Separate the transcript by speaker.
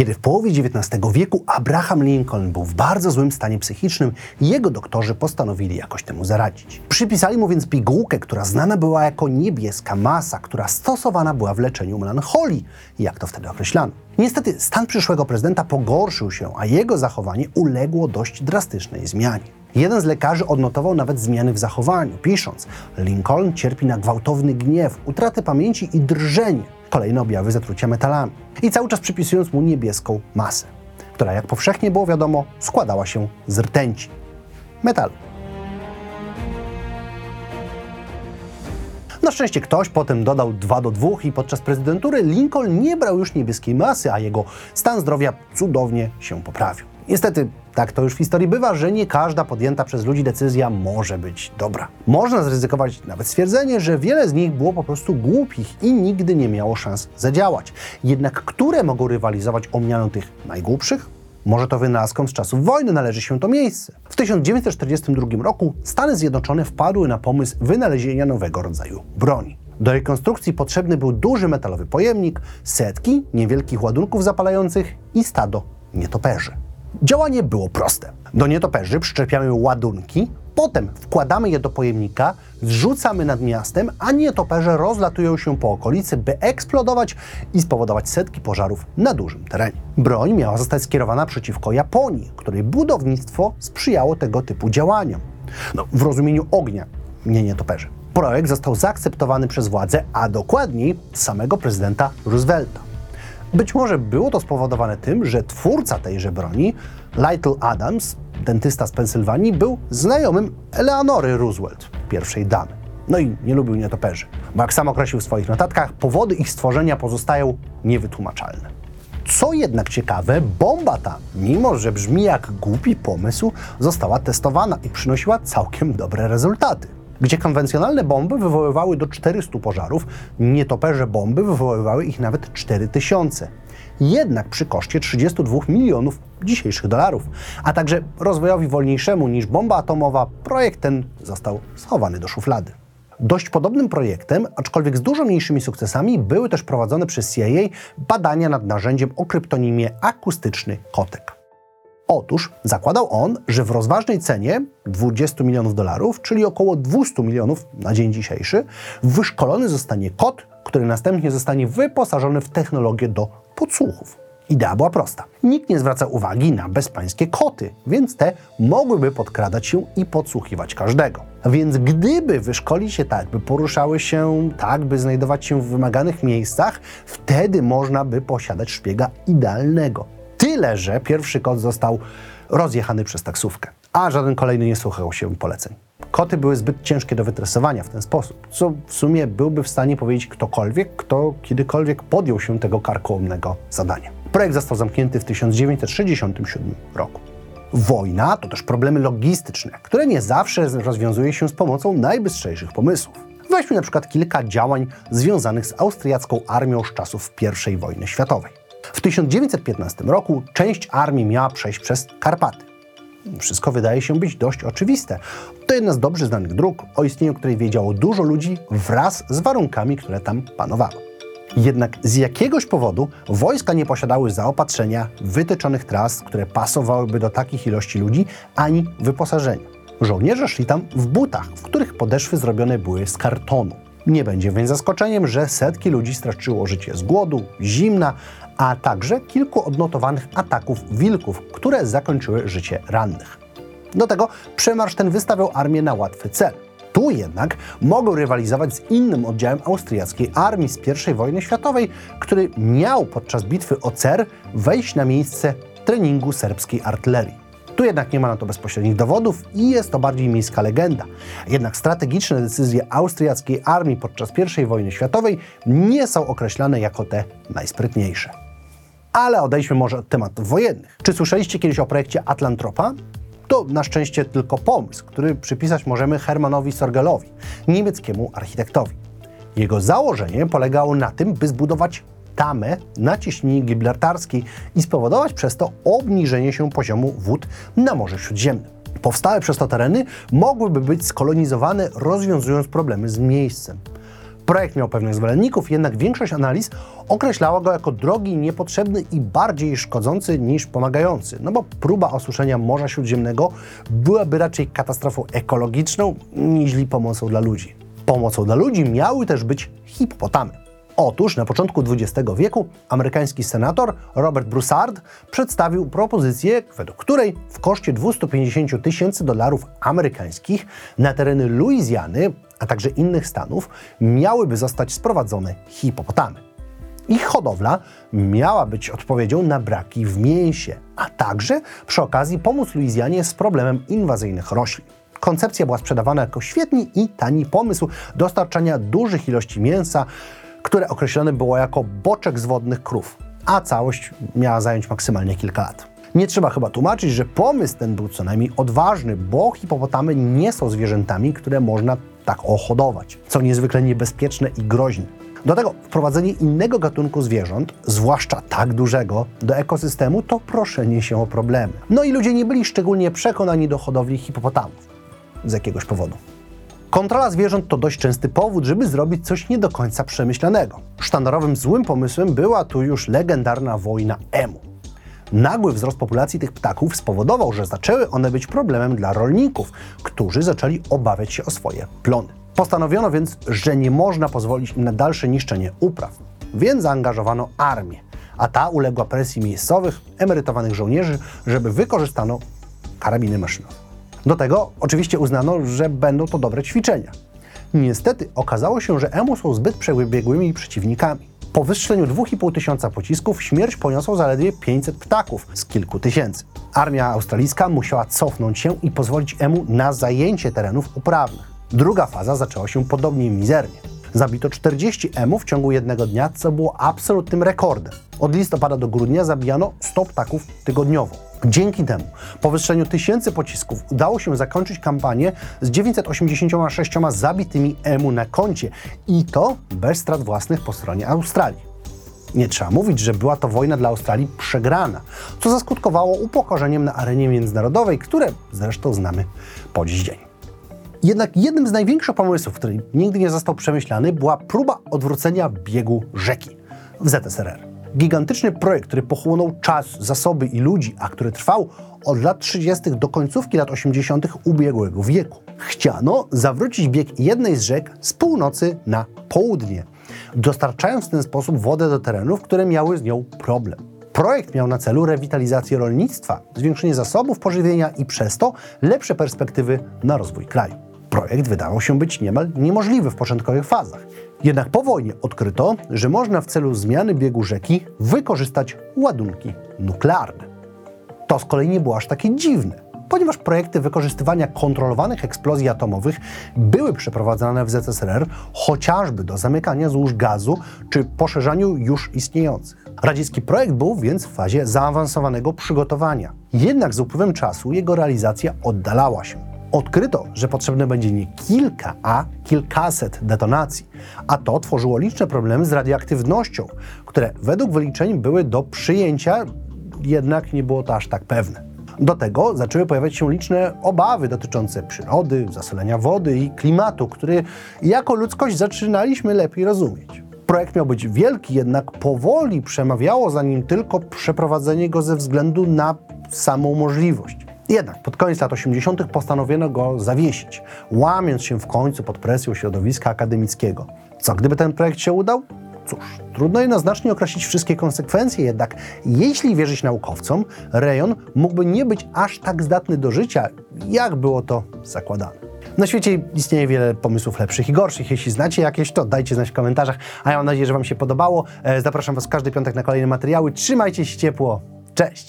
Speaker 1: Kiedy w połowie XIX wieku Abraham Lincoln był w bardzo złym stanie psychicznym, jego doktorzy postanowili jakoś temu zaradzić. Przypisali mu więc pigułkę, która znana była jako niebieska masa, która stosowana była w leczeniu melancholii, jak to wtedy określano. Niestety stan przyszłego prezydenta pogorszył się, a jego zachowanie uległo dość drastycznej zmianie. Jeden z lekarzy odnotował nawet zmiany w zachowaniu, pisząc: Lincoln cierpi na gwałtowny gniew, utratę pamięci i drżenie, kolejne objawy zatrucia metalami. I cały czas przypisując mu niebieską masę, która, jak powszechnie było wiadomo, składała się z rtęci metalu. Na szczęście ktoś potem dodał 2 do 2 i podczas prezydentury Lincoln nie brał już niebieskiej masy, a jego stan zdrowia cudownie się poprawił. Niestety, tak to już w historii bywa, że nie każda podjęta przez ludzi decyzja może być dobra. Można zryzykować nawet stwierdzenie, że wiele z nich było po prostu głupich i nigdy nie miało szans zadziałać. Jednak które mogą rywalizować o miano tych najgłupszych? Może to wynalazkom z czasów wojny należy się to miejsce. W 1942 roku Stany Zjednoczone wpadły na pomysł wynalezienia nowego rodzaju broni. Do rekonstrukcji potrzebny był duży metalowy pojemnik, setki niewielkich ładunków zapalających i stado nietoperzy. Działanie było proste. Do nietoperzy przyczepiamy ładunki, potem wkładamy je do pojemnika, zrzucamy nad miastem, a nietoperze rozlatują się po okolicy, by eksplodować i spowodować setki pożarów na dużym terenie. Broń miała zostać skierowana przeciwko Japonii, której budownictwo sprzyjało tego typu działaniom. No, w rozumieniu ognia, nie nietoperzy. Projekt został zaakceptowany przez władze, a dokładniej samego prezydenta Roosevelta. Być może było to spowodowane tym, że twórca tejże broni, Lytle Adams, dentysta z Pensylwanii, był znajomym Eleanory Roosevelt, pierwszej damy. No i nie lubił nietoperzy, bo jak sam określił w swoich notatkach, powody ich stworzenia pozostają niewytłumaczalne. Co jednak ciekawe, bomba ta, mimo że brzmi jak głupi pomysł, została testowana i przynosiła całkiem dobre rezultaty. Gdzie konwencjonalne bomby wywoływały do 400 pożarów, nietoperze bomby wywoływały ich nawet 4000. Jednak przy koszcie 32 milionów dzisiejszych dolarów, a także rozwojowi wolniejszemu niż bomba atomowa, projekt ten został schowany do szuflady. Dość podobnym projektem, aczkolwiek z dużo mniejszymi sukcesami, były też prowadzone przez CIA badania nad narzędziem o kryptonimie akustyczny kotek. Otóż zakładał on, że w rozważnej cenie 20 milionów dolarów, czyli około 200 milionów na dzień dzisiejszy, wyszkolony zostanie kot, który następnie zostanie wyposażony w technologię do podsłuchów. Idea była prosta. Nikt nie zwraca uwagi na bezpańskie koty, więc te mogłyby podkradać się i podsłuchiwać każdego. Więc gdyby wyszkolić się tak, by poruszały się tak, by znajdować się w wymaganych miejscach, wtedy można by posiadać szpiega idealnego. Tyle, że pierwszy kot został rozjechany przez taksówkę, a żaden kolejny nie słuchał się poleceń. Koty były zbyt ciężkie do wytresowania w ten sposób, co w sumie byłby w stanie powiedzieć ktokolwiek, kto kiedykolwiek podjął się tego karkołomnego zadania. Projekt został zamknięty w 1967 roku. Wojna to też problemy logistyczne, które nie zawsze rozwiązuje się z pomocą najbystrzejszych pomysłów. Weźmy na przykład kilka działań związanych z austriacką armią z czasów I wojny światowej. W 1915 roku część armii miała przejść przez Karpaty. Wszystko wydaje się być dość oczywiste. To jedna z dobrze znanych dróg, o istnieniu której wiedziało dużo ludzi wraz z warunkami, które tam panowały. Jednak z jakiegoś powodu wojska nie posiadały zaopatrzenia, wytyczonych tras, które pasowałyby do takich ilości ludzi, ani wyposażenia. Żołnierze szli tam w butach, w których podeszwy zrobione były z kartonu. Nie będzie więc zaskoczeniem, że setki ludzi straciło życie z głodu, zimna, a także kilku odnotowanych ataków wilków, które zakończyły życie rannych. Do tego przemarsz ten wystawiał armię na łatwy cel. Tu jednak mogą rywalizować z innym oddziałem austriackiej armii z I wojny światowej, który miał podczas bitwy o Cer wejść na miejsce treningu serbskiej artylerii. Tu jednak nie ma na to bezpośrednich dowodów i jest to bardziej miejska legenda. Jednak strategiczne decyzje austriackiej armii podczas I wojny światowej nie są określane jako te najsprytniejsze. Ale odejdźmy może od tematów wojennych. Czy słyszeliście kiedyś o projekcie Atlantropa? To na szczęście tylko pomysł, który przypisać możemy Hermanowi Sorgelowi, niemieckiemu architektowi. Jego założenie polegało na tym, by zbudować tamę na ciśnienie gibraltarskiej i spowodować przez to obniżenie się poziomu wód na Morzu Śródziemnym. Powstałe przez to tereny mogłyby być skolonizowane, rozwiązując problemy z miejscem. Projekt miał pewnych zwolenników, jednak większość analiz określała go jako drogi, niepotrzebny i bardziej szkodzący niż pomagający. No bo próba osuszenia Morza Śródziemnego byłaby raczej katastrofą ekologiczną niż pomocą dla ludzi. Pomocą dla ludzi miały też być hipopotamy. Otóż na początku XX wieku amerykański senator Robert Broussard przedstawił propozycję, według której w koszcie 250 tysięcy dolarów amerykańskich na tereny Luizjany, a także innych stanów miałyby zostać sprowadzone hipopotamy. Ich hodowla miała być odpowiedzią na braki w mięsie, a także przy okazji pomóc Luizjanie z problemem inwazyjnych roślin. Koncepcja była sprzedawana jako świetny i tani pomysł dostarczania dużych ilości mięsa, które określone było jako boczek z wodnych krów, a całość miała zająć maksymalnie kilka lat. Nie trzeba chyba tłumaczyć, że pomysł ten był co najmniej odważny, bo hipopotamy nie są zwierzętami, które można tak ohodować. Są niezwykle niebezpieczne i groźne. Do tego wprowadzenie innego gatunku zwierząt, zwłaszcza tak dużego, do ekosystemu to proszenie się o problemy. No i ludzie nie byli szczególnie przekonani do hodowli hipopotamów z jakiegoś powodu. Kontrola zwierząt to dość częsty powód, żeby zrobić coś nie do końca przemyślanego. Sztandarowym złym pomysłem była tu już legendarna wojna emu. Nagły wzrost populacji tych ptaków spowodował, że zaczęły one być problemem dla rolników, którzy zaczęli obawiać się o swoje plony. Postanowiono więc, że nie można pozwolić im na dalsze niszczenie upraw, więc zaangażowano armię, a ta uległa presji miejscowych, emerytowanych żołnierzy, żeby wykorzystano karabiny maszynowe. Do tego oczywiście uznano, że będą to dobre ćwiczenia. Niestety okazało się, że emu są zbyt przebiegłymi przeciwnikami. Po wystrzeleniu 2,5 tysiąca pocisków śmierć poniosło zaledwie 500 ptaków z kilku tysięcy. Armia australijska musiała cofnąć się i pozwolić emu na zajęcie terenów uprawnych. Druga faza zaczęła się podobnie mizernie. Zabito 40 emu w ciągu jednego dnia, co było absolutnym rekordem. Od listopada do grudnia zabijano 100 ptaków tygodniowo. Dzięki temu, po wystrzeleniu tysięcy pocisków, udało się zakończyć kampanię z 986 zabitymi emu na koncie i to bez strat własnych po stronie Australii. Nie trzeba mówić, że była to wojna dla Australii przegrana, co zaskutkowało upokorzeniem na arenie międzynarodowej, które zresztą znamy po dziś dzień. Jednak jednym z największych pomysłów, który nigdy nie został przemyślany, była próba odwrócenia biegu rzeki w ZSRR. Gigantyczny projekt, który pochłonął czas, zasoby i ludzi, a który trwał od lat 30. do końcówki lat 80. ubiegłego wieku. Chciano zawrócić bieg jednej z rzek z północy na południe, dostarczając w ten sposób wodę do terenów, które miały z nią problem. Projekt miał na celu rewitalizację rolnictwa, zwiększenie zasobów pożywienia i przez to lepsze perspektywy na rozwój kraju. Projekt wydawał się być niemal niemożliwy w początkowych fazach. Jednak po wojnie odkryto, że można w celu zmiany biegu rzeki wykorzystać ładunki nuklearne. To z kolei nie było aż takie dziwne, ponieważ projekty wykorzystywania kontrolowanych eksplozji atomowych były przeprowadzane w ZSRR chociażby do zamykania złóż gazu czy poszerzaniu już istniejących. Radziecki projekt był więc w fazie zaawansowanego przygotowania. Jednak z upływem czasu jego realizacja oddalała się odkryto, że potrzebne będzie nie kilka, a kilkaset detonacji, a to tworzyło liczne problemy z radioaktywnością, które według wyliczeń były do przyjęcia, jednak nie było to aż tak pewne. Do tego zaczęły pojawiać się liczne obawy dotyczące przyrody, zasolenia wody i klimatu, który jako ludzkość zaczynaliśmy lepiej rozumieć. Projekt miał być wielki, jednak powoli przemawiało za nim tylko przeprowadzenie go ze względu na samą możliwość. Jednak pod koniec lat 80. postanowiono go zawiesić, łamiąc się w końcu pod presją środowiska akademickiego. Co gdyby ten projekt się udał? Cóż, trudno jednoznacznie określić wszystkie konsekwencje, jednak jeśli wierzyć naukowcom, rejon mógłby nie być aż tak zdatny do życia, jak było to zakładane. Na świecie istnieje wiele pomysłów lepszych i gorszych. Jeśli znacie jakieś, to dajcie znać w komentarzach. A ja mam nadzieję, że Wam się podobało. E, zapraszam Was każdy piątek na kolejne materiały. Trzymajcie się ciepło. Cześć!